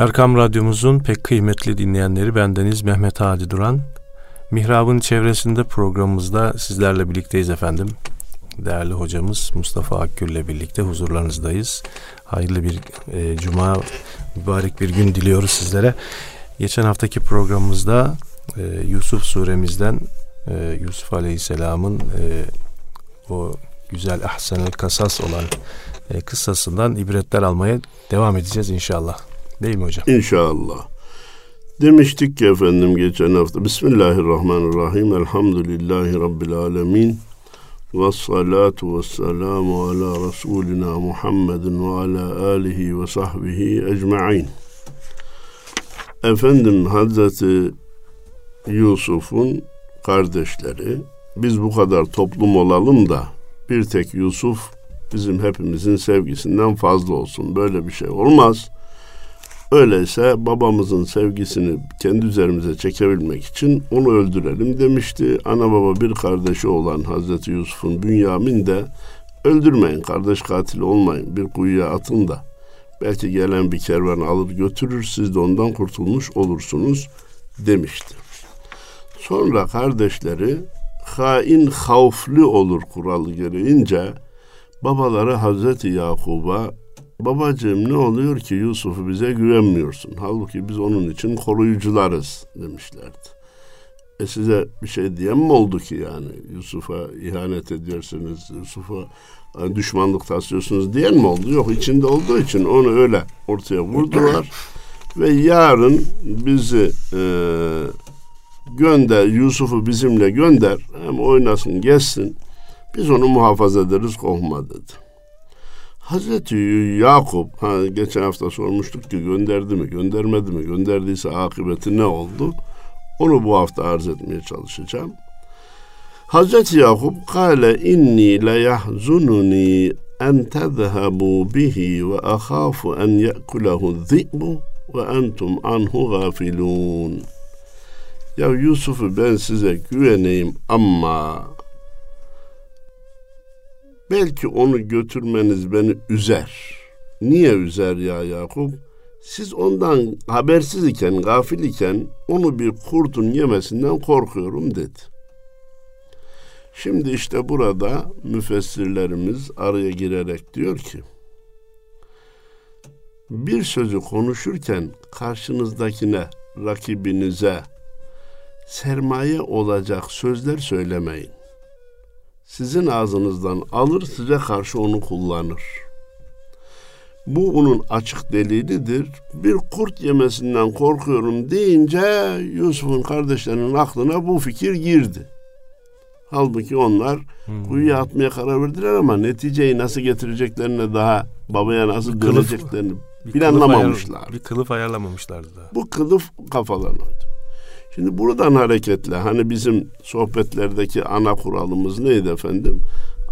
Erkam Radyomuzun pek kıymetli dinleyenleri bendeniz Mehmet Hadi Duran. Mihrab'ın çevresinde programımızda sizlerle birlikteyiz efendim. Değerli hocamız Mustafa Akgül ile birlikte huzurlarınızdayız. Hayırlı bir e, cuma, mübarek bir gün diliyoruz sizlere. Geçen haftaki programımızda e, Yusuf suremizden e, Yusuf Aleyhisselam'ın e, o güzel ahsenel kasas olan e, kıssasından ibretler almaya devam edeceğiz inşallah. Değil mi hocam? İnşallah. Demiştik ki efendim geçen hafta Bismillahirrahmanirrahim Elhamdülillahi Rabbil Alemin ve salatu ve selamu ala Resulina Muhammedin ve ala alihi ve sahbihi ecma'in. Efendim Hazreti Yusuf'un kardeşleri biz bu kadar toplum olalım da bir tek Yusuf bizim hepimizin sevgisinden fazla olsun. Böyle bir şey olmaz. Öyleyse babamızın sevgisini kendi üzerimize çekebilmek için onu öldürelim demişti. Ana baba bir kardeşi olan Hazreti Yusuf'un Bünyamin de öldürmeyin kardeş katili olmayın bir kuyuya atın da belki gelen bir kervan alır götürür siz de ondan kurtulmuş olursunuz demişti. Sonra kardeşleri hain havfli olur kuralı gereğince babaları Hazreti Yakub'a babacığım ne oluyor ki Yusuf'u bize güvenmiyorsun. Halbuki biz onun için koruyucularız demişlerdi. E size bir şey diyen mi oldu ki yani Yusuf'a ihanet ediyorsunuz, Yusuf'a e, düşmanlık taslıyorsunuz diyen mi oldu? Yok içinde olduğu için onu öyle ortaya vurdular. Ve yarın bizi e, gönder, Yusuf'u bizimle gönder. Hem oynasın, gezsin. Biz onu muhafaza ederiz, kohma dedi. Hazreti Yakup, ha, geçen hafta sormuştuk ki gönderdi mi, göndermedi mi, gönderdiyse akıbeti ne oldu? Onu bu hafta arz etmeye çalışacağım. Hazreti Yakup kâle inni le yahzununi en tezhebu bihi ve ahafu en ye'kulehu zi'bu ve entum anhu gafilun. Ya Yusuf'u ben size güveneyim ama belki onu götürmeniz beni üzer. Niye üzer ya Yakup? Siz ondan habersiz iken, gafil iken onu bir kurtun yemesinden korkuyorum dedi. Şimdi işte burada müfessirlerimiz araya girerek diyor ki bir sözü konuşurken karşınızdakine, rakibinize sermaye olacak sözler söylemeyin. Sizin ağzınızdan alır size karşı onu kullanır. Bu bunun açık delilidir. Bir kurt yemesinden korkuyorum deyince Yusuf'un kardeşlerinin aklına bu fikir girdi. Halbuki onlar hmm. kuyuya atmaya karar verdiler ama neticeyi nasıl getireceklerini daha babaya nasıl döneceklerini bir planlamamışlar. Bir kılıf ayarlamamışlardı da. Bu kılıf kafalarına. Şimdi buradan hareketle hani bizim sohbetlerdeki ana kuralımız neydi efendim?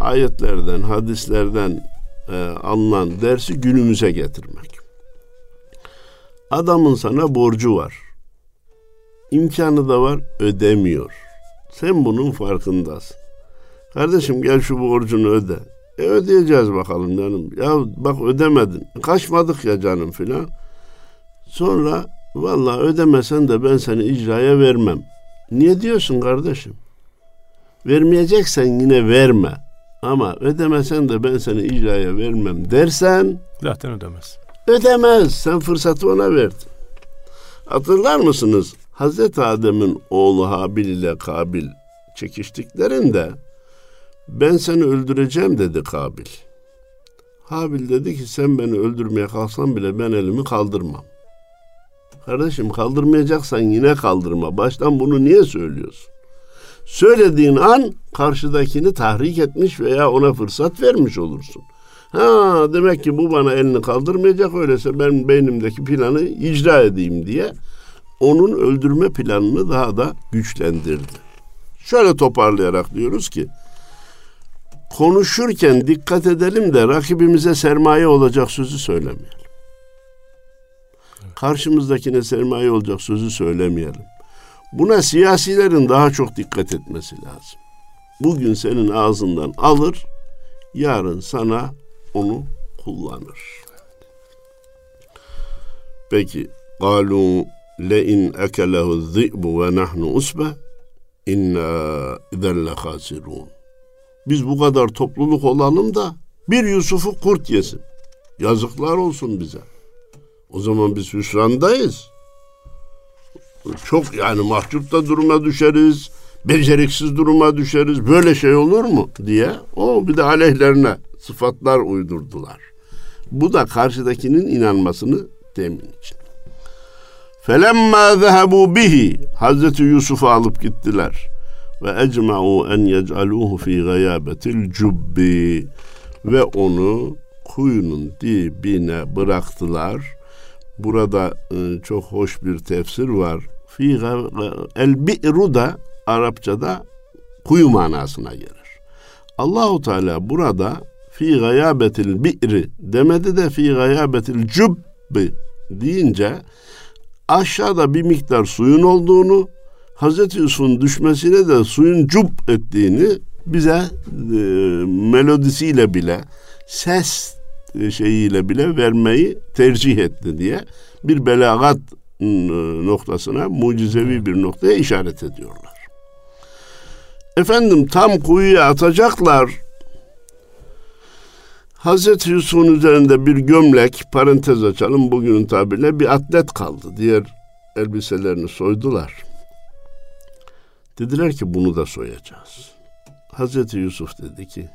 Ayetlerden, hadislerden e, alınan dersi günümüze getirmek. Adamın sana borcu var. İmkanı da var, ödemiyor. Sen bunun farkındasın. Kardeşim gel şu borcunu öde. E ödeyeceğiz bakalım canım. Ya bak ödemedin. Kaçmadık ya canım filan. Sonra Vallahi ödemesen de ben seni icraya vermem. Niye diyorsun kardeşim? Vermeyeceksen yine verme. Ama ödemesen de ben seni icraya vermem dersen... Zaten ödemez. Ödemez. Sen fırsatı ona verdin. Hatırlar mısınız? Hazreti Adem'in oğlu Habil ile Kabil çekiştiklerinde ben seni öldüreceğim dedi Kabil. Habil dedi ki sen beni öldürmeye kalksan bile ben elimi kaldırmam. Kardeşim kaldırmayacaksan yine kaldırma. Baştan bunu niye söylüyorsun? Söylediğin an karşıdakini tahrik etmiş veya ona fırsat vermiş olursun. Ha demek ki bu bana elini kaldırmayacak öyleyse ben beynimdeki planı icra edeyim diye onun öldürme planını daha da güçlendirdi. Şöyle toparlayarak diyoruz ki konuşurken dikkat edelim de rakibimize sermaye olacak sözü söylemeyelim karşımızdakine sermaye olacak sözü söylemeyelim. Buna siyasilerin daha çok dikkat etmesi lazım. Bugün senin ağzından alır, yarın sana onu kullanır. Peki. قالوا لئن أكله الذئب ونحن أسبة inna idelle hasirun. Biz bu kadar topluluk olalım da bir Yusuf'u kurt yesin. Yazıklar olsun bize. O zaman biz hüsrandayız. Çok yani mahcupta duruma düşeriz. Beceriksiz duruma düşeriz. Böyle şey olur mu diye o bir de aleyhlerine sıfatlar uydurdular. Bu da karşıdakinin inanmasını temin için. Felemma zehebu bihi Hazreti Yusuf'u alıp gittiler. Ve ecma'u en yec'aluhu fi gayabetil cubbi ve onu kuyunun dibine bıraktılar. Burada e, çok hoş bir tefsir var. Fi el bi'ru da Arapçada kuyu manasına gelir. Allahu Teala burada fi gayabetil bi'ri demedi de fi gayabetil cubbi deyince aşağıda bir miktar suyun olduğunu, Hazreti Yusuf'un düşmesine de suyun cub ettiğini bize e, melodisiyle bile, ses şeyiyle bile vermeyi tercih etti diye bir belagat e, noktasına, mucizevi bir noktaya işaret ediyorlar. Efendim tam kuyuya atacaklar. Hazreti Yusuf'un üzerinde bir gömlek, parantez açalım bugünün tabiriyle bir atlet kaldı. Diğer elbiselerini soydular. Dediler ki bunu da soyacağız. Hazreti Yusuf dedi ki,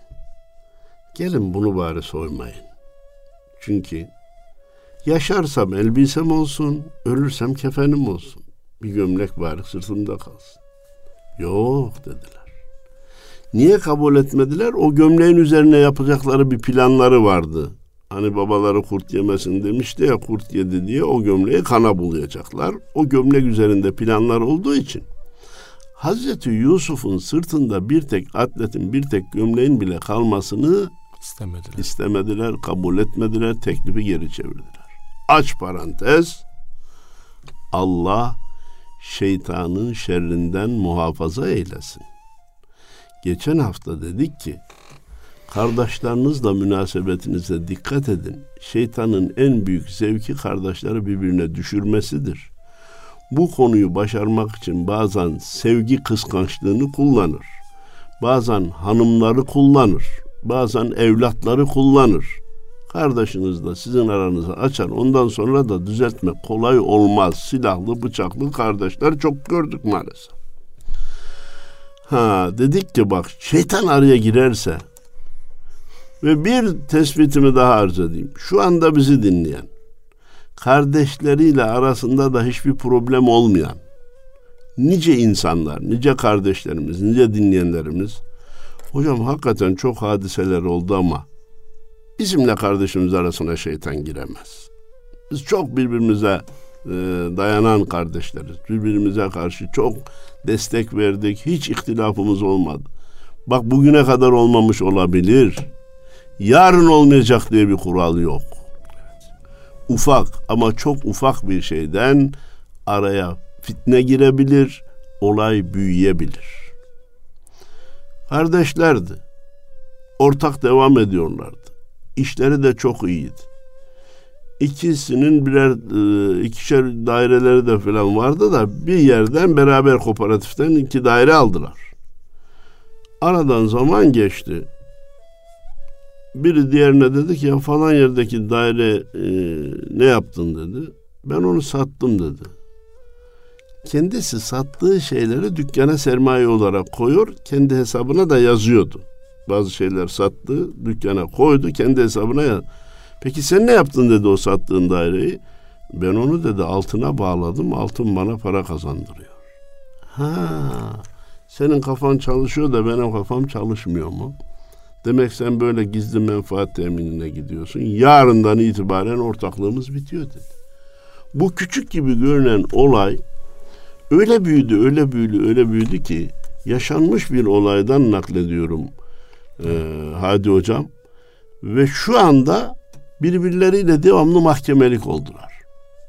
gelin bunu bari soymayın. Çünkü yaşarsam elbisem olsun, ölürsem kefenim olsun. Bir gömlek bari sırtımda kalsın. Yok dediler. Niye kabul etmediler? O gömleğin üzerine yapacakları bir planları vardı. Hani babaları kurt yemesin demişti ya kurt yedi diye o gömleği kana bulayacaklar. O gömlek üzerinde planlar olduğu için Hazreti Yusuf'un sırtında bir tek atletin bir tek gömleğin bile kalmasını istemediler. istemediler, kabul etmediler, teklifi geri çevirdiler. Aç parantez Allah şeytanın şerrinden muhafaza eylesin. Geçen hafta dedik ki kardeşlerinizle münasebetinize dikkat edin. Şeytanın en büyük zevki kardeşleri birbirine düşürmesidir. Bu konuyu başarmak için bazen sevgi kıskançlığını kullanır. Bazen hanımları kullanır. Bazen evlatları kullanır. Kardeşiniz de sizin aranızı açar. Ondan sonra da düzeltmek kolay olmaz. Silahlı, bıçaklı kardeşler çok gördük maalesef. Ha dedik ki bak şeytan araya girerse ve bir tespitimi daha arz edeyim. Şu anda bizi dinleyen, kardeşleriyle arasında da hiçbir problem olmayan nice insanlar, nice kardeşlerimiz, nice dinleyenlerimiz hocam hakikaten çok hadiseler oldu ama bizimle kardeşimiz arasına şeytan giremez. Biz çok birbirimize e, dayanan kardeşleriz. Birbirimize karşı çok destek verdik. Hiç ihtilafımız olmadı. Bak bugüne kadar olmamış olabilir. Yarın olmayacak diye bir kural yok. Ufak ama çok ufak bir şeyden araya fitne girebilir, olay büyüyebilir. Kardeşlerdi. Ortak devam ediyorlardı. İşleri de çok iyiydi ikisinin birer e, ikişer daireleri de falan vardı da bir yerden beraber kooperatiften iki daire aldılar. Aradan zaman geçti. Biri diğerine dedi ki ya falan yerdeki daire e, ne yaptın dedi. Ben onu sattım dedi. Kendisi sattığı şeyleri dükkana sermaye olarak koyuyor, kendi hesabına da yazıyordu. Bazı şeyler sattı, dükkana koydu, kendi hesabına yazdı. Peki sen ne yaptın dedi o sattığın daireyi. Ben onu dedi altına bağladım. Altın bana para kazandırıyor. Ha, senin kafan çalışıyor da benim kafam çalışmıyor mu? Demek sen böyle gizli menfaat teminine gidiyorsun. Yarından itibaren ortaklığımız bitiyor dedi. Bu küçük gibi görünen olay öyle büyüdü, öyle büyüdü, öyle büyüdü ki yaşanmış bir olaydan naklediyorum ee, Hadi Hocam. Ve şu anda birbirleriyle devamlı mahkemelik oldular.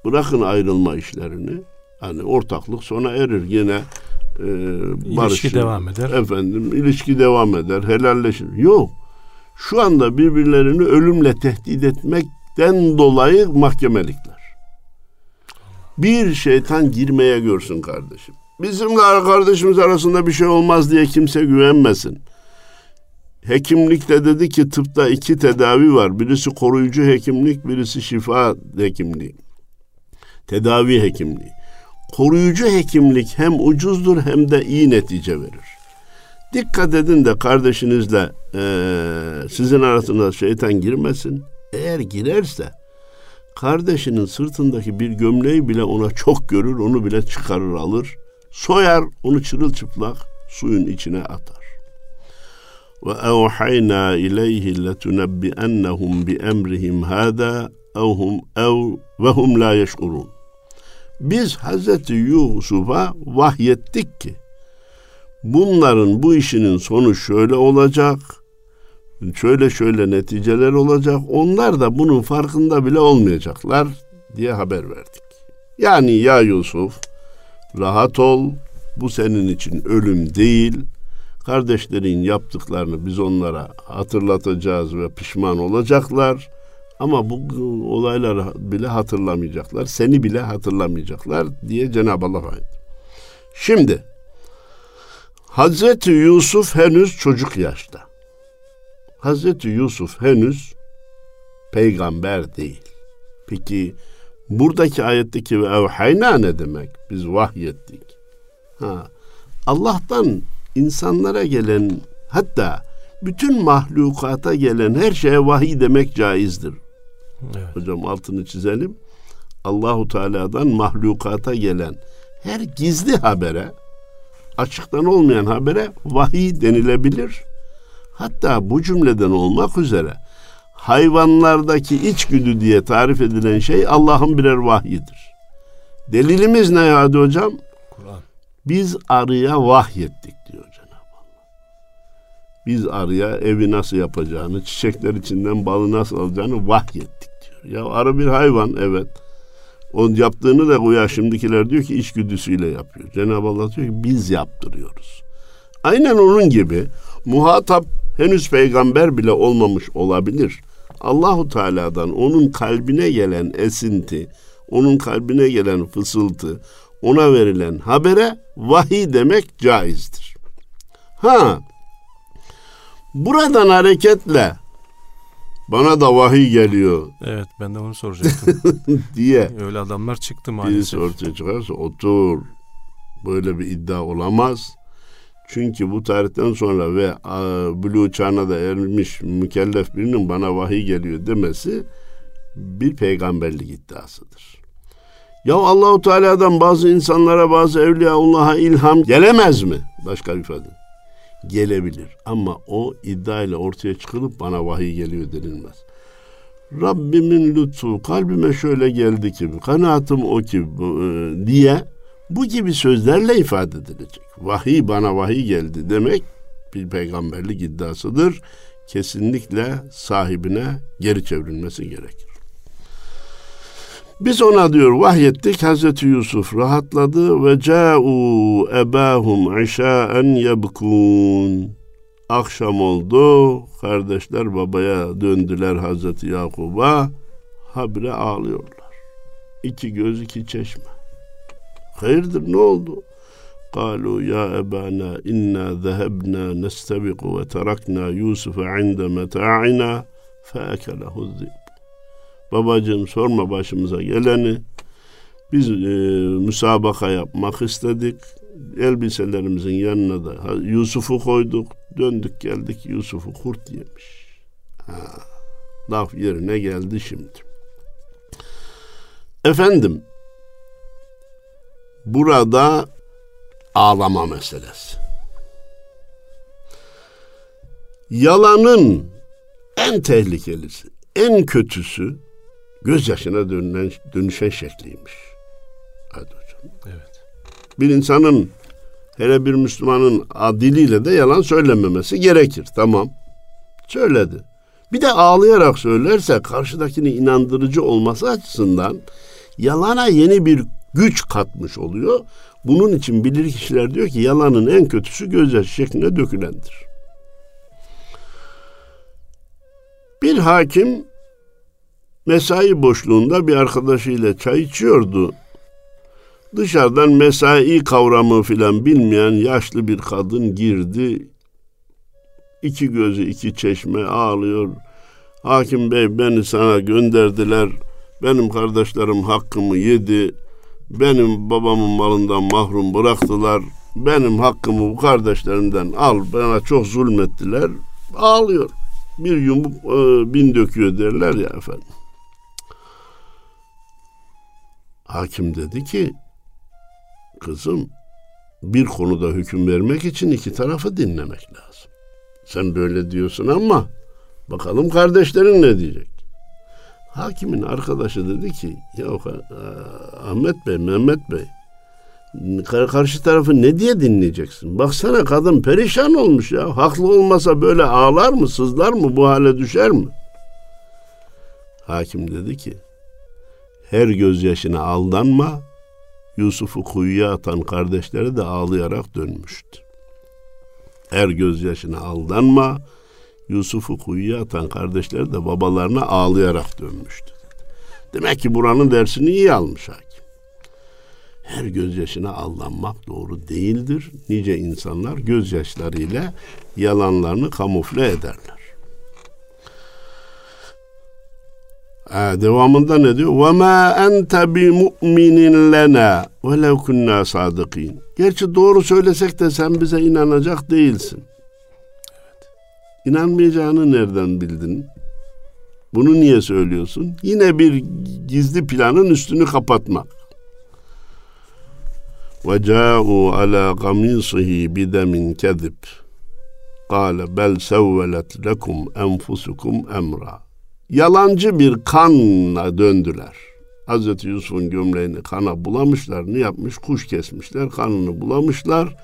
Bırakın ayrılma işlerini. Hani ortaklık sona erir yine e, barış. İlişki devam eder. Efendim ilişki devam eder. Helalleşir. Yok. Şu anda birbirlerini ölümle tehdit etmekten dolayı mahkemelikler. Bir şeytan girmeye görsün kardeşim. Bizimle kardeşimiz arasında bir şey olmaz diye kimse güvenmesin. Hekimlikte dedi ki tıpta iki tedavi var. Birisi koruyucu hekimlik, birisi şifa hekimliği. Tedavi hekimliği. Koruyucu hekimlik hem ucuzdur hem de iyi netice verir. Dikkat edin de kardeşinizle e, sizin arasında şeytan girmesin. Eğer girerse kardeşinin sırtındaki bir gömleği bile ona çok görür, onu bile çıkarır alır. Soyar, onu çırılçıplak suyun içine atar. Ve evhayna ileyhi letunebbi'ennehum bi emrihim hâdâ evhum ev ve hum la yeş'urun. Biz Hazreti Yusuf'a vahyettik ki bunların bu işinin sonu şöyle olacak, şöyle şöyle neticeler olacak. Onlar da bunun farkında bile olmayacaklar diye haber verdik. Yani ya Yusuf rahat ol. Bu senin için ölüm değil. Kardeşlerin yaptıklarını biz onlara hatırlatacağız ve pişman olacaklar. Ama bu olayları bile hatırlamayacaklar. Seni bile hatırlamayacaklar diye Cenab-ı Allah ayet. Şimdi Hazreti Yusuf henüz çocuk yaşta. Hazreti Yusuf henüz peygamber değil. Peki buradaki ayetteki ve evhayna ne demek? Biz vahyettik. Ha, Allah'tan insanlara gelen hatta bütün mahlukata gelen her şeye vahiy demek caizdir. Evet. Hocam altını çizelim. Allahu Teala'dan mahlukata gelen her gizli habere, açıktan olmayan habere vahiy denilebilir. Hatta bu cümleden olmak üzere hayvanlardaki içgüdü diye tarif edilen şey Allah'ın birer vahyidir. Delilimiz ne hadi hocam? Kur'an. Biz arıya vahyettik diyor Cenab-ı Allah. Biz arıya evi nasıl yapacağını, çiçekler içinden balı nasıl alacağını vahyettik diyor. Ya arı bir hayvan evet. Onun yaptığını da güya şimdikiler diyor ki içgüdüsüyle yapıyor. Cenab-ı Allah diyor ki biz yaptırıyoruz. Aynen onun gibi muhatap henüz peygamber bile olmamış olabilir. Allahu Teala'dan onun kalbine gelen esinti, onun kalbine gelen fısıltı, ona verilen habere vahiy demek caizdir. Ha, buradan hareketle bana da vahiy geliyor. Evet ben de onu soracaktım. diye. Öyle adamlar çıktı maalesef. Birisi ortaya çıkarsa otur. Böyle bir iddia olamaz. Çünkü bu tarihten sonra ve Blue çağına da ermiş mükellef birinin bana vahiy geliyor demesi bir peygamberlik iddiasıdır. Ya Allahu Teala'dan bazı insanlara bazı evliyaullah'a ilham gelemez mi? Başka bir ifade. Gelebilir ama o iddia ile ortaya çıkılıp bana vahiy geliyor denilmez. Rabbimin lütfu kalbime şöyle geldi ki kanaatim o ki e, diye bu gibi sözlerle ifade edilecek. Vahiy bana vahiy geldi demek bir peygamberlik iddiasıdır. Kesinlikle sahibine geri çevrilmesi gerekir. Biz ona diyor vahyettik Hazreti Yusuf rahatladı ve ca'u ebahum işaen yebkun. Akşam oldu. Kardeşler babaya döndüler Hazreti Yakub'a. Habire ağlıyorlar. İki göz iki çeşme. Hayırdır ne oldu? قالوا يا أبانا إنا ذهبنا نستبق وتركنا يوسف عند متاعنا فأكله الذئب Babacığım sorma başımıza geleni. Biz e, müsabaka yapmak istedik. Elbiselerimizin yanına da Yusuf'u koyduk. Döndük geldik Yusuf'u kurt yemiş. Ha, laf yerine geldi şimdi. Efendim burada ağlama meselesi. Yalanın en tehlikelisi, en kötüsü gözyaşına dönülen, dönüşen şekliymiş. Hadi hocam. Evet. Bir insanın hele bir Müslümanın diliyle de yalan söylememesi gerekir. Tamam. Söyledi. Bir de ağlayarak söylerse karşıdakini inandırıcı olması açısından yalana yeni bir güç katmış oluyor. Bunun için bilir kişiler diyor ki yalanın en kötüsü gözyaşı şeklinde dökülendir. Bir hakim mesai boşluğunda bir arkadaşıyla çay içiyordu. Dışarıdan mesai kavramı filan bilmeyen yaşlı bir kadın girdi. İki gözü iki çeşme ağlıyor. Hakim bey beni sana gönderdiler. Benim kardeşlerim hakkımı yedi. Benim babamın malından mahrum bıraktılar. Benim hakkımı bu kardeşlerimden al. Bana çok zulmettiler. Ağlıyor. Bir yumuk e, bin döküyor derler ya efendim. Hakim dedi ki kızım bir konuda hüküm vermek için iki tarafı dinlemek lazım. Sen böyle diyorsun ama bakalım kardeşlerin ne diyecek? Hakimin arkadaşı dedi ki ya Ahmet Bey, Mehmet Bey karşı tarafı ne diye dinleyeceksin? Baksana kadın perişan olmuş ya. Haklı olmasa böyle ağlar mı, sızlar mı, bu hale düşer mi? Hakim dedi ki her gözyaşına aldanma, Yusuf'u kuyuya atan kardeşleri de ağlayarak dönmüştü. Her gözyaşına aldanma, Yusuf'u kuyuya atan kardeşleri de babalarına ağlayarak dönmüştü. Demek ki buranın dersini iyi almış hakim. Her gözyaşına aldanmak doğru değildir. Nice insanlar gözyaşlarıyla yalanlarını kamufle ederler. Ha, devamında ne diyor? وَمَا أَنْتَ بِمُؤْمِنٍ لَنَا وَلَوْ كُنَّا صَادِقِينَ Gerçi doğru söylesek de sen bize inanacak değilsin. İnanmayacağını nereden bildin? Bunu niye söylüyorsun? Yine bir gizli planın üstünü kapatmak. Ve ca'u ala kamisihi bidemin kezib. Kale bel sevvelet lekum enfusukum emra. Yalancı bir kanla döndüler. Hazreti Yusuf'un gömleğini kana bulamışlar. Ne yapmış? Kuş kesmişler. Kanını bulamışlar.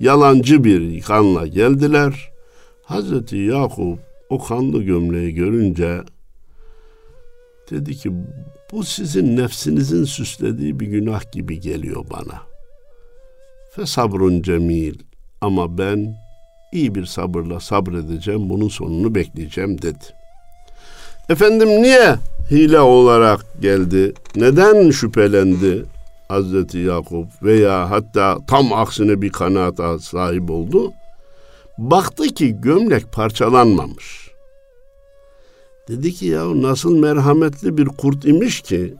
Yalancı bir kanla geldiler.'' Hazreti Yakup o kanlı gömleği görünce dedi ki bu sizin nefsinizin süslediği bir günah gibi geliyor bana. Fe sabrun cemil ama ben iyi bir sabırla sabredeceğim bunun sonunu bekleyeceğim dedi. Efendim niye hile olarak geldi? Neden şüphelendi Hazreti Yakup veya hatta tam aksine bir kanaata sahip oldu? Baktı ki gömlek parçalanmamış. Dedi ki ya nasıl merhametli bir kurt imiş ki.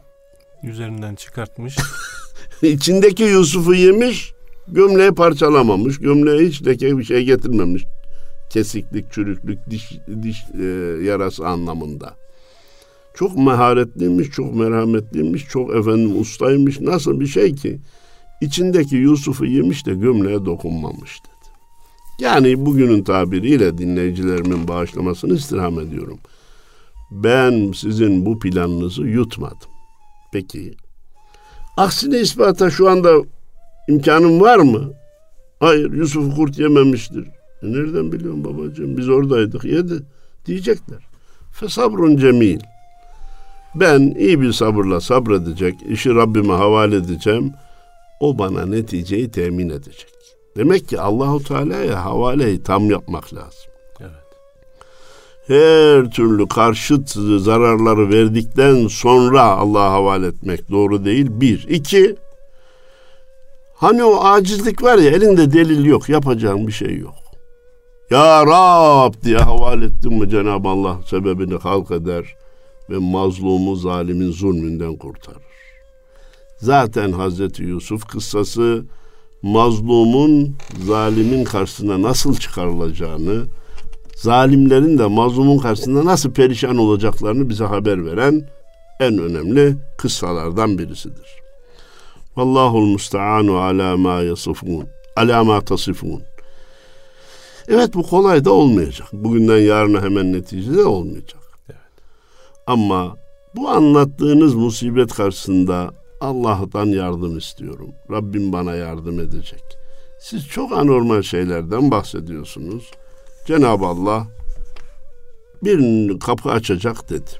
Üzerinden çıkartmış. İçindeki Yusuf'u yemiş, gömleği parçalamamış, gömleğe hiç leke bir şey getirmemiş kesiklik, çürüklük, diş, diş e, yarası anlamında. Çok maharetliymiş, çok merhametliymiş, çok efendim ustaymış. Nasıl bir şey ki içindeki Yusuf'u yemiş de gömleğe dokunmamış dedi. Yani bugünün tabiriyle dinleyicilerimin bağışlamasını istirham ediyorum. Ben sizin bu planınızı yutmadım. Peki. Aksine ispata şu anda imkanım var mı? Hayır Yusuf kurt yememiştir. E nereden biliyorum babacığım? Biz oradaydık. Yedi. Diyecekler. Fesabrun cemil. Ben iyi bir sabırla sabredecek, işi Rabbime havale edeceğim. O bana neticeyi temin edecek. Demek ki Allahu Teala'ya havaleyi tam yapmak lazım. Evet. Her türlü karşıt zararları verdikten sonra Allah'a havale etmek doğru değil. Bir. iki. Hani o acizlik var ya elinde delil yok, yapacağın bir şey yok. Ya Rab diye havale ettin mi Cenab-ı Allah sebebini halk eder ve mazlumu zalimin zulmünden kurtarır. Zaten Hazreti Yusuf kıssası mazlumun zalimin karşısına nasıl çıkarılacağını, zalimlerin de mazlumun karşısında nasıl perişan olacaklarını bize haber veren en önemli kıssalardan birisidir. Vallahul musta'anu ala ma yasifun. Ala ma tasifun. Evet bu kolay da olmayacak. Bugünden yarına hemen neticede olmayacak. Evet. Ama bu anlattığınız musibet karşısında Allah'tan yardım istiyorum. Rabbim bana yardım edecek. Siz çok anormal şeylerden bahsediyorsunuz. Cenab-ı Allah bir kapı açacak dedi.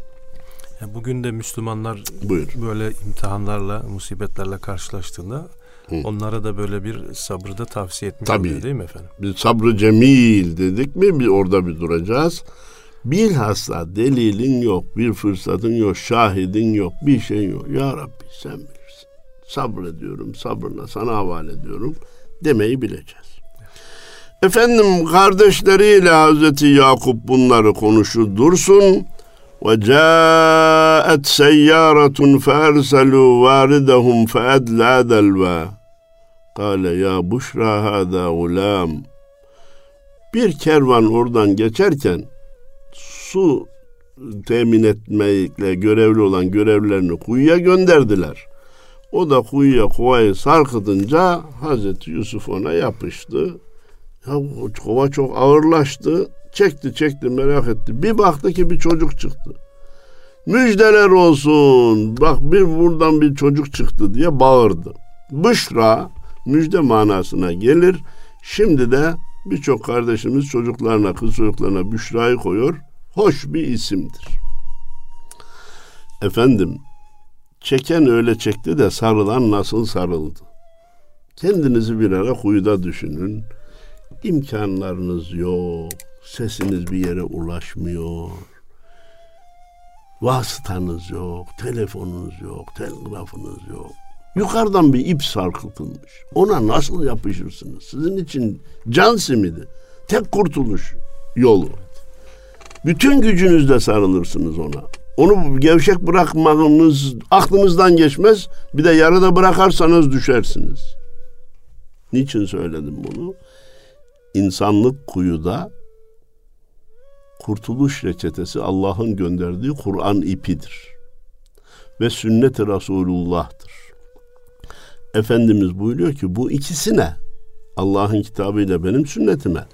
bugün de Müslümanlar Buyur. böyle imtihanlarla, musibetlerle karşılaştığında Hı. Onlara da böyle bir sabrı da tavsiye etmiş Tabii. oluyor değil mi efendim? Bir sabrı cemil dedik mi bir orada bir duracağız. Bilhassa delilin yok, bir fırsatın yok, şahidin yok, bir şey yok. Ya Rabbi sen bilirsin sabrediyorum sabırla sana havale ediyorum demeyi bileceğiz. Efendim kardeşleriyle Hazreti Yakup bunları konuşur dursun. Ve caet seyyaratun ferselu varidahum feedla delva. Kale ya buşra hada gulam. Bir kervan oradan geçerken su temin etmekle görevli olan görevlilerini kuyuya gönderdiler.'' O da kuyuya kovayı sarkıtınca Hazreti Yusuf ona yapıştı. Ya kova çok ağırlaştı. Çekti çekti merak etti. Bir baktı ki bir çocuk çıktı. Müjdeler olsun. Bak bir buradan bir çocuk çıktı diye bağırdı. Bışra müjde manasına gelir. Şimdi de birçok kardeşimiz çocuklarına, kız çocuklarına Büşra'yı koyuyor. Hoş bir isimdir. Efendim, çeken öyle çekti de sarılan nasıl sarıldı? Kendinizi bir ara kuyuda düşünün. İmkanlarınız yok, sesiniz bir yere ulaşmıyor. Vasıtanız yok, telefonunuz yok, telgrafınız yok. Yukarıdan bir ip sarkıtılmış. Ona nasıl yapışırsınız? Sizin için can simidi. Tek kurtuluş yolu. Bütün gücünüzle sarılırsınız ona. Onu gevşek bırakmanız aklınızdan geçmez. Bir de yarıda bırakarsanız düşersiniz. Niçin söyledim bunu? İnsanlık kuyuda kurtuluş reçetesi Allah'ın gönderdiği Kur'an ipidir. Ve sünnet-i Resulullah'tır. Efendimiz buyuruyor ki bu ikisine Allah'ın kitabıyla benim sünnetime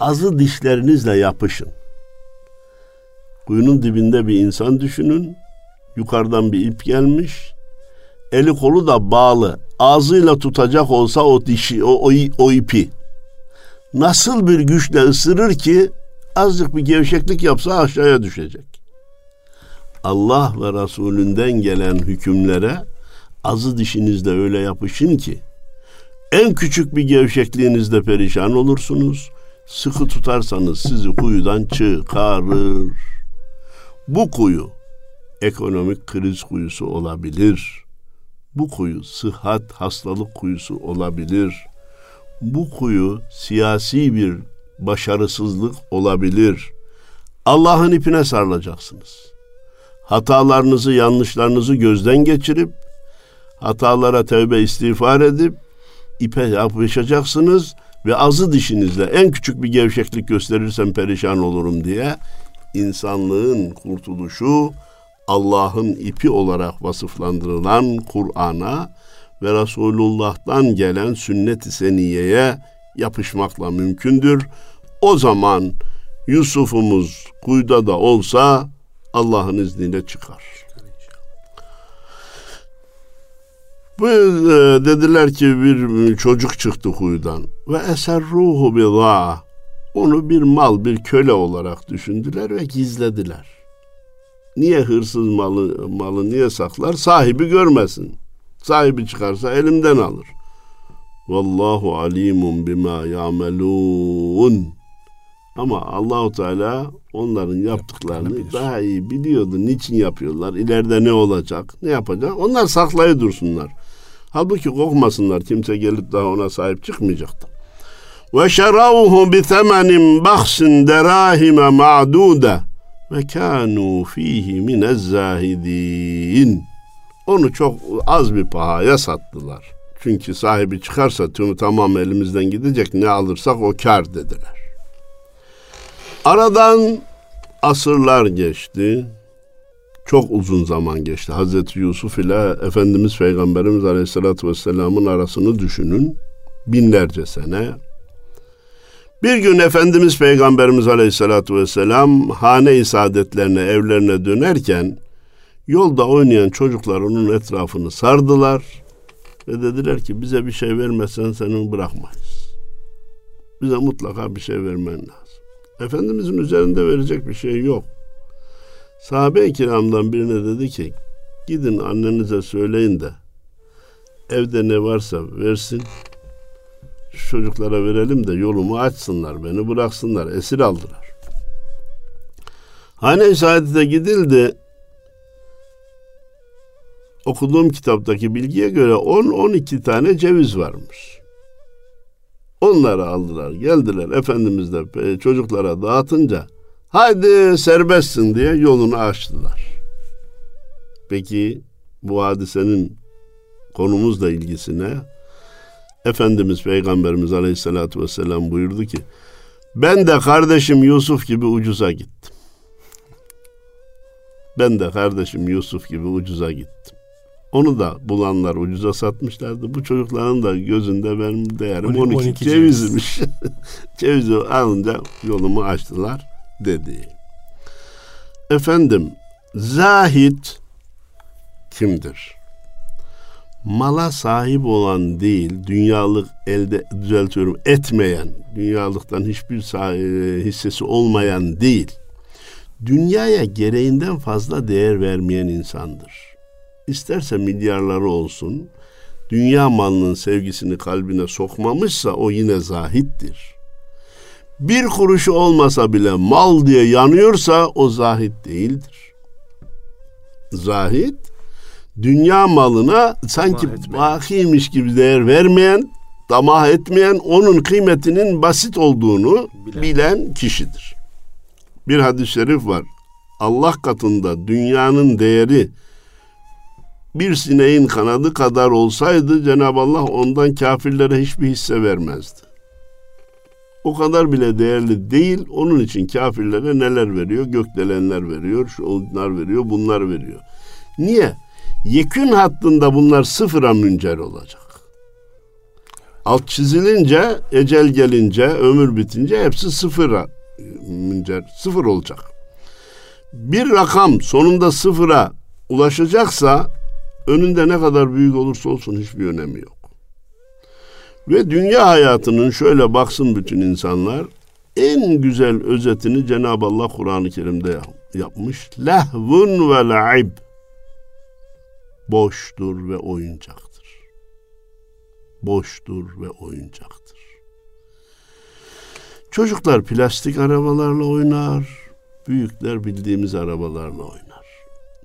azı dişlerinizle yapışın. Kuyunun dibinde bir insan düşünün. Yukarıdan bir ip gelmiş. Eli kolu da bağlı. Ağzıyla tutacak olsa o dişi, o, o, o ipi nasıl bir güçle ısırır ki azıcık bir gevşeklik yapsa aşağıya düşecek. Allah ve Resulünden gelen hükümlere azı dişinizle öyle yapışın ki en küçük bir gevşekliğinizde perişan olursunuz. Sıkı tutarsanız sizi kuyudan çıkarır. Bu kuyu ekonomik kriz kuyusu olabilir. Bu kuyu sıhhat hastalık kuyusu olabilir. Bu kuyu siyasi bir başarısızlık olabilir. Allah'ın ipine sarılacaksınız. Hatalarınızı, yanlışlarınızı gözden geçirip hatalara tövbe istiğfar edip ipe yapışacaksınız ve azı dişinizle en küçük bir gevşeklik gösterirsem perişan olurum diye insanlığın kurtuluşu Allah'ın ipi olarak vasıflandırılan Kur'an'a ve Resulullah'tan gelen sünnet-i seniyeye yapışmakla mümkündür. O zaman Yusuf'umuz kuyuda da olsa Allah'ın izniyle çıkar. Bu e, dediler ki bir çocuk çıktı kuyudan ve eser ruhu bir onu bir mal, bir köle olarak düşündüler ve gizlediler. Niye hırsız malı, malı niye saklar? Sahibi görmesin. Sahibi çıkarsa elimden alır. Vallahu alimun bima yamelun. Ama Allahu Teala onların yaptıklarını daha iyi biliyordu. Niçin yapıyorlar? İleride ne olacak? Ne yapacak? Onlar saklayı dursunlar. Halbuki korkmasınlar. Kimse gelip daha ona sahip çıkmayacaktı. Ve şeravhu bi temenin baksin derahime ma'dude ve kanu fihi minez zahidin. Onu çok az bir pahaya sattılar. Çünkü sahibi çıkarsa tümü tamam elimizden gidecek ne alırsak o kar dediler. Aradan asırlar geçti. Çok uzun zaman geçti. Hazreti Yusuf ile Efendimiz Peygamberimiz Aleyhisselatü Vesselam'ın arasını düşünün. Binlerce sene. Bir gün Efendimiz Peygamberimiz Aleyhisselatü Vesselam hane-i saadetlerine, evlerine dönerken yolda oynayan çocuklar onun etrafını sardılar ve dediler ki bize bir şey vermezsen seni bırakmayız. Bize mutlaka bir şey vermen lazım. Efendimizin üzerinde verecek bir şey yok. Sahabe-i kiramdan birine dedi ki gidin annenize söyleyin de evde ne varsa versin şu çocuklara verelim de yolumu açsınlar beni bıraksınlar esir aldılar. Hane-i gidildi okuduğum kitaptaki bilgiye göre 10-12 tane ceviz varmış. Onları aldılar, geldiler Efendimiz de e, çocuklara dağıtınca haydi serbestsin diye yolunu açtılar. Peki bu hadisenin konumuzla ilgisine Efendimiz Peygamberimiz Aleyhisselatü Vesselam buyurdu ki ben de kardeşim Yusuf gibi ucuza gittim. Ben de kardeşim Yusuf gibi ucuza gittim. Onu da bulanlar ucuza satmışlardı. Bu çocukların da gözünde benim değerim 12, 12, 12 cevizmiş. Cevizi alınca yolumu açtılar dedi. Efendim zahit kimdir? Mala sahip olan değil, dünyalık elde düzeltiyorum etmeyen, dünyalıktan hiçbir hissesi olmayan değil, dünyaya gereğinden fazla değer vermeyen insandır isterse milyarları olsun, dünya malının sevgisini kalbine sokmamışsa o yine zahittir. Bir kuruşu olmasa bile mal diye yanıyorsa o zahit değildir. Zahit, dünya malına sanki bakiymiş gibi değer vermeyen, tamah etmeyen, onun kıymetinin basit olduğunu bilen, bilen kişidir. Bir hadis-i şerif var. Allah katında dünyanın değeri bir sineğin kanadı kadar olsaydı Cenab-ı Allah ondan kafirlere hiçbir hisse vermezdi. O kadar bile değerli değil. Onun için kafirlere neler veriyor? Gökdelenler veriyor, şunlar veriyor, bunlar veriyor. Niye? Yekün hattında bunlar sıfıra müncer olacak. Alt çizilince, ecel gelince, ömür bitince hepsi sıfıra müncer, sıfır olacak. Bir rakam sonunda sıfıra ulaşacaksa önünde ne kadar büyük olursa olsun hiçbir önemi yok. Ve dünya hayatının şöyle baksın bütün insanlar en güzel özetini Cenab-ı Allah Kur'an-ı Kerim'de yapmış. Lehvun ve la'ib boştur ve oyuncaktır. Boştur ve oyuncaktır. Çocuklar plastik arabalarla oynar, büyükler bildiğimiz arabalarla oynar.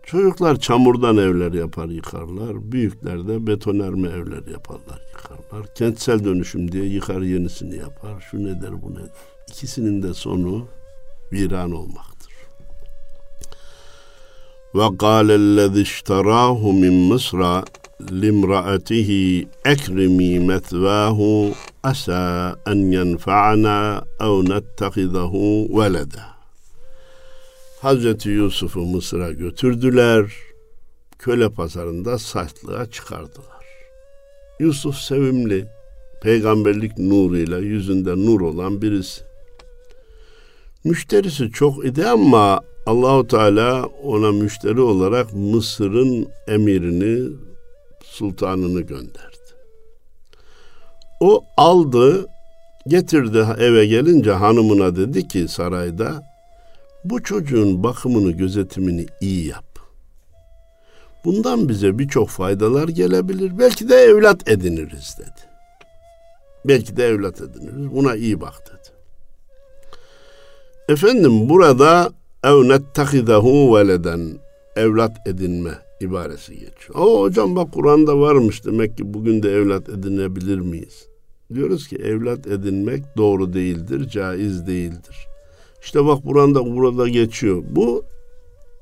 Çocuklar çamurdan evler yapar yıkarlar. Büyükler de betonerme evler yaparlar yıkarlar. Kentsel dönüşüm diye yıkar yenisini yapar. Şu nedir bu nedir. İkisinin de sonu viran olmaktır. Ve kâlellezî işterâhu min Mısra limraatihi ekrimi metvâhu asa en yenfa'ana ev nettehizahu veleda. Hazreti Yusuf'u Mısır'a götürdüler. Köle pazarında satlığa çıkardılar. Yusuf sevimli, peygamberlik nuruyla yüzünde nur olan birisi. Müşterisi çok idi ama Allahu Teala ona müşteri olarak Mısır'ın emirini, sultanını gönderdi. O aldı, getirdi eve gelince hanımına dedi ki sarayda bu çocuğun bakımını, gözetimini iyi yap. Bundan bize birçok faydalar gelebilir. Belki de evlat ediniriz dedi. Belki de evlat ediniriz. Buna iyi bak dedi. Efendim burada ev nettehidehu veleden evlat edinme ibaresi geçiyor. O hocam bak Kur'an'da varmış demek ki bugün de evlat edinebilir miyiz? Diyoruz ki evlat edinmek doğru değildir, caiz değildir. İşte bak burada burada geçiyor. Bu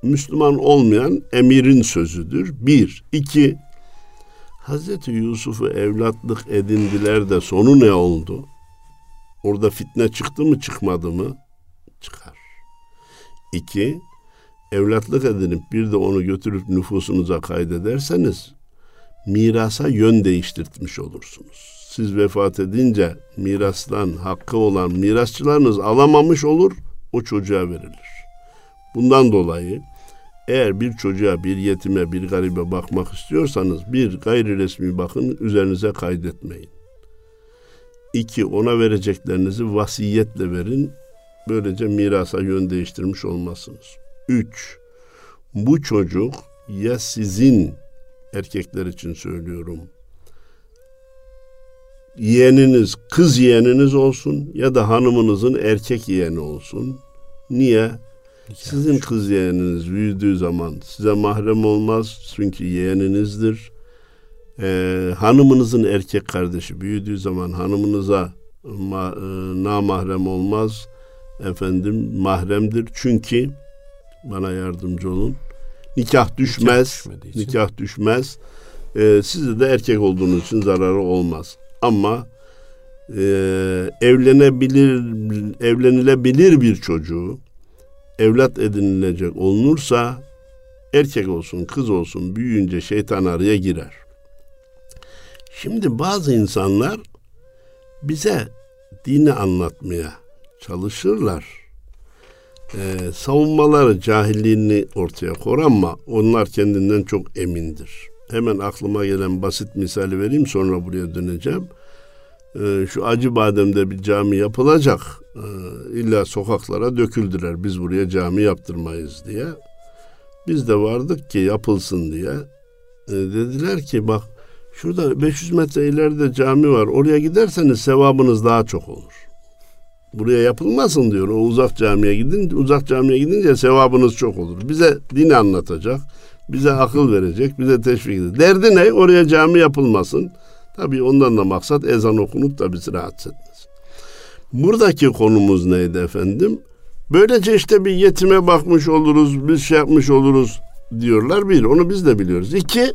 Müslüman olmayan emirin sözüdür. Bir. iki Hazreti Yusuf'u evlatlık edindiler de sonu ne oldu? Orada fitne çıktı mı çıkmadı mı? Çıkar. İki, evlatlık edinip bir de onu götürüp nüfusunuza kaydederseniz mirasa yön değiştirtmiş olursunuz. Siz vefat edince mirastan hakkı olan mirasçılarınız alamamış olur, o çocuğa verilir. Bundan dolayı eğer bir çocuğa, bir yetime, bir garibe bakmak istiyorsanız bir gayri resmi bakın üzerinize kaydetmeyin. İki, ona vereceklerinizi vasiyetle verin. Böylece mirasa yön değiştirmiş olmazsınız. Üç, bu çocuk ya sizin erkekler için söylüyorum yeğeniniz, kız yeğeniniz olsun ya da hanımınızın erkek yeğeni olsun. Niye? Sizin kız yeğeniniz büyüdüğü zaman size mahrem olmaz çünkü yeğeninizdir. Ee, hanımınızın erkek kardeşi büyüdüğü zaman hanımınıza ma, e, namahrem olmaz. Efendim mahremdir çünkü bana yardımcı olun. Nikah düşmez. Nikah, nikah düşmez. Ee, size de erkek olduğunuz için zararı olmaz. Ama e, evlenebilir evlenilebilir bir çocuğu evlat edinilecek olunursa erkek olsun kız olsun büyüyünce şeytan araya girer. Şimdi bazı insanlar bize dini anlatmaya çalışırlar. Ee, savunmaları cahilliğini ortaya koyar ama onlar kendinden çok emindir. Hemen aklıma gelen basit misali vereyim sonra buraya döneceğim. Ee, şu Acı Badem'de bir cami yapılacak. Ee, illa sokaklara döküldüler. Biz buraya cami yaptırmayız diye. Biz de vardık ki yapılsın diye. Ee, dediler ki bak şurada 500 metre ileride cami var. Oraya giderseniz sevabınız daha çok olur. Buraya yapılmasın diyor. O uzak camiye gidin. Uzak camiye gidince sevabınız çok olur. Bize dini anlatacak. Bize akıl verecek. Bize teşvik edecek. Derdi ne? Oraya cami yapılmasın. Tabii ondan da maksat ezan okunup da bizi rahatsız etmez. Buradaki konumuz neydi efendim? Böylece işte bir yetime bakmış oluruz, bir şey yapmış oluruz diyorlar. Bir, onu biz de biliyoruz. İki,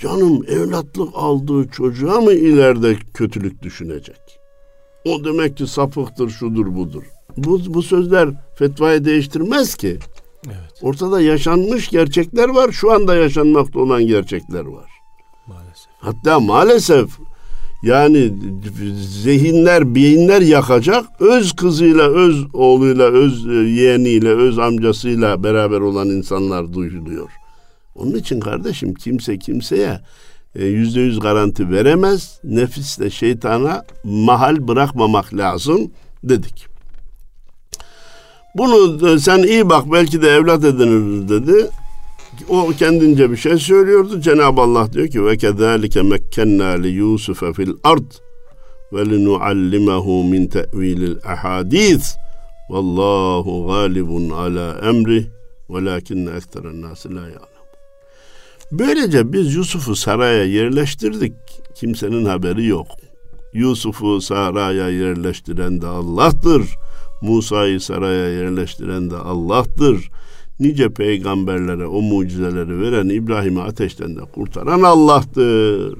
canım evlatlık aldığı çocuğa mı ileride kötülük düşünecek? O demek ki sapıktır, şudur budur. Bu, bu sözler fetvayı değiştirmez ki. Evet. Ortada yaşanmış gerçekler var, şu anda yaşanmakta olan gerçekler var. Maalesef. Hatta maalesef yani zihinler, beyinler yakacak. Öz kızıyla, öz oğluyla, öz e, yeğeniyle, öz amcasıyla beraber olan insanlar duyuluyor. Onun için kardeşim kimse kimseye yüzde yüz garanti veremez. Nefisle şeytana mahal bırakmamak lazım dedik. Bunu sen iyi bak belki de evlat edinir dedi. O kendince bir şey söylüyordu. Cenab-ı Allah diyor ki ve kezalike mekkenna li Yusuf'e fil ard ve linuallimehu min te'vilil ahadis vallahu galibun ala emri velakinne ekseren nasi la ya'lem. Böylece biz Yusuf'u saraya yerleştirdik. Kimsenin haberi yok. Yusuf'u saraya yerleştiren de Allah'tır. Musa'yı saraya yerleştiren de Allah'tır nice peygamberlere o mucizeleri veren İbrahim'i ateşten de kurtaran Allah'tır.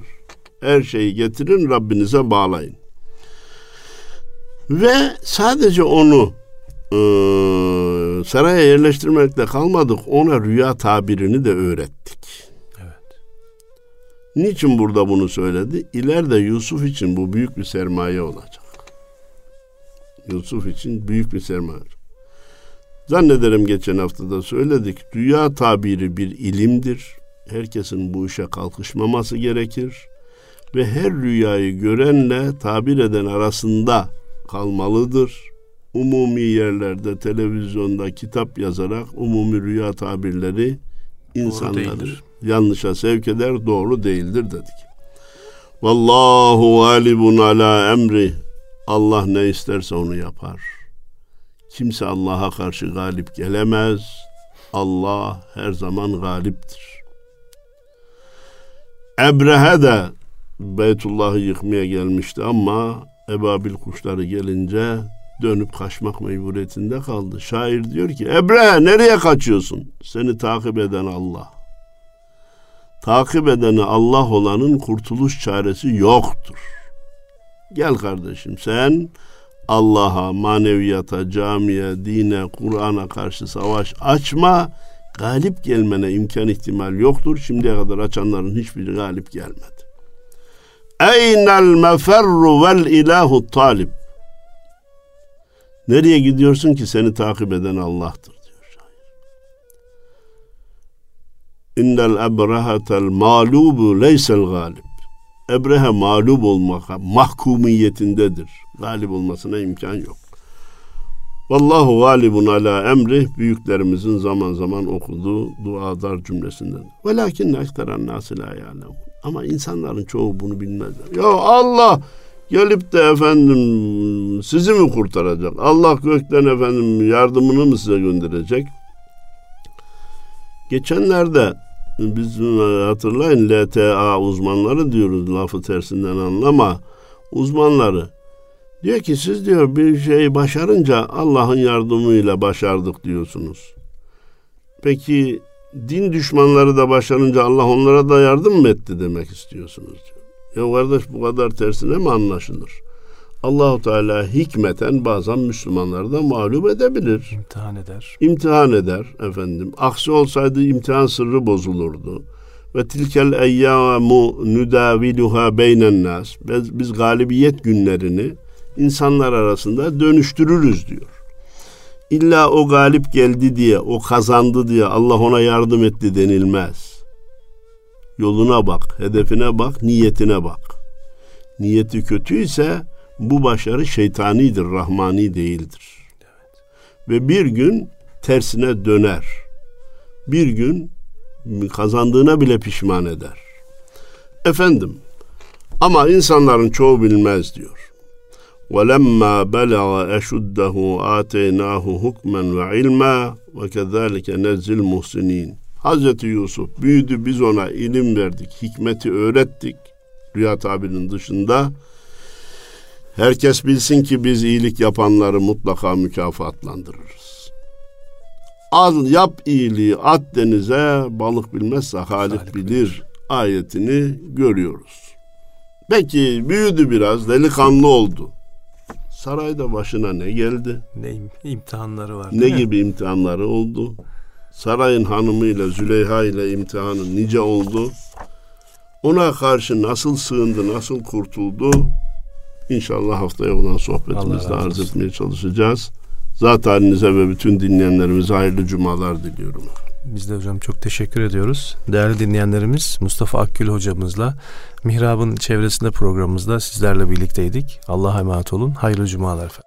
Her şeyi getirin Rabbinize bağlayın. Ve sadece onu e, saraya yerleştirmekle kalmadık. Ona rüya tabirini de öğrettik. Niçin burada bunu söyledi? İleride Yusuf için bu büyük bir sermaye olacak. Yusuf için büyük bir sermaye. Zannederim geçen hafta da söyledik. Rüya tabiri bir ilimdir. Herkesin bu işe kalkışmaması gerekir. Ve her rüyayı görenle tabir eden arasında kalmalıdır. Umumi yerlerde, televizyonda kitap yazarak umumi rüya tabirleri insanları yanlışa sevk eder, doğru değildir dedik. Vallahu galibun ala emri. Allah ne isterse onu yapar. Kimse Allah'a karşı galip gelemez. Allah her zaman galiptir. Ebrehe de Beytullah'ı yıkmaya gelmişti ama ebabil kuşları gelince dönüp kaçmak mecburiyetinde kaldı. Şair diyor ki Ebrehe nereye kaçıyorsun? Seni takip eden Allah. Takip edeni Allah olanın kurtuluş çaresi yoktur. Gel kardeşim sen Allah'a, maneviyata, camiye, dine, Kur'an'a karşı savaş açma. Galip gelmene imkan ihtimal yoktur. Şimdiye kadar açanların hiçbiri galip gelmedi. Eynel meferru vel ilahu talib. Nereye gidiyorsun ki seni takip eden Allah'tır İnnel ebrehetel mağlubu leysel galib. Ebrehe mağlup olmaka mahkumiyetindedir. Galip olmasına imkan yok. Vallahu galibun ala emri büyüklerimizin zaman zaman okuduğu duadar cümlesinden. Velakin ekteran nasi la Ama insanların çoğu bunu bilmezler. Ya Allah Gelip de efendim sizi mi kurtaracak? Allah gökten efendim yardımını mı size gönderecek? Geçenlerde biz hatırlayın LTA uzmanları diyoruz lafı tersinden anlama uzmanları. Diyor ki siz diyor bir şeyi başarınca Allah'ın yardımıyla başardık diyorsunuz. Peki din düşmanları da başarınca Allah onlara da yardım mı etti demek istiyorsunuz diyor. Ya kardeş bu kadar tersine mi anlaşılır? Allahu Teala hikmeten bazen Müslümanları da mağlup edebilir. İmtihan eder. İmtihan eder efendim. Aksi olsaydı imtihan sırrı bozulurdu. Ve tilkel eyyamu nudaviluha beynen nas. Biz, biz galibiyet günlerini insanlar arasında dönüştürürüz diyor. İlla o galip geldi diye, o kazandı diye Allah ona yardım etti denilmez. Yoluna bak, hedefine bak, niyetine bak. Niyeti kötüyse bu başarı şeytanidir, rahmani değildir. Evet. Ve bir gün tersine döner. Bir gün kazandığına bile pişman eder. Efendim, ama insanların çoğu bilmez diyor. وَلَمَّا بَلَغَ أَشُدَّهُ آتَيْنَاهُ حُكْمًا وَعِلْمًا وَكَذَٰلِكَ نَزِّ الْمُحْسِنِينَ Hazreti Yusuf büyüdü biz ona ilim verdik, hikmeti öğrettik. Rüya tabirinin dışında herkes bilsin ki biz iyilik yapanları mutlaka mükafatlandırırız. Az yap iyiliği at denize balık bilmezse Halik bilir ayetini görüyoruz. Peki büyüdü biraz delikanlı oldu. Sarayda başına ne geldi? Ne imtihanları var. Ne gibi imtihanları oldu? Sarayın hanımıyla Züleyha ile imtihanı nice oldu? Ona karşı nasıl sığındı, nasıl kurtuldu? İnşallah haftaya olan sohbetimizde arz etmeye çalışacağız. Zat halinize ve bütün dinleyenlerimize hayırlı cumalar diliyorum. Biz de hocam çok teşekkür ediyoruz. Değerli dinleyenlerimiz Mustafa Akgül hocamızla Mihrab'ın çevresinde programımızda sizlerle birlikteydik. Allah'a emanet olun. Hayırlı cumalar efendim.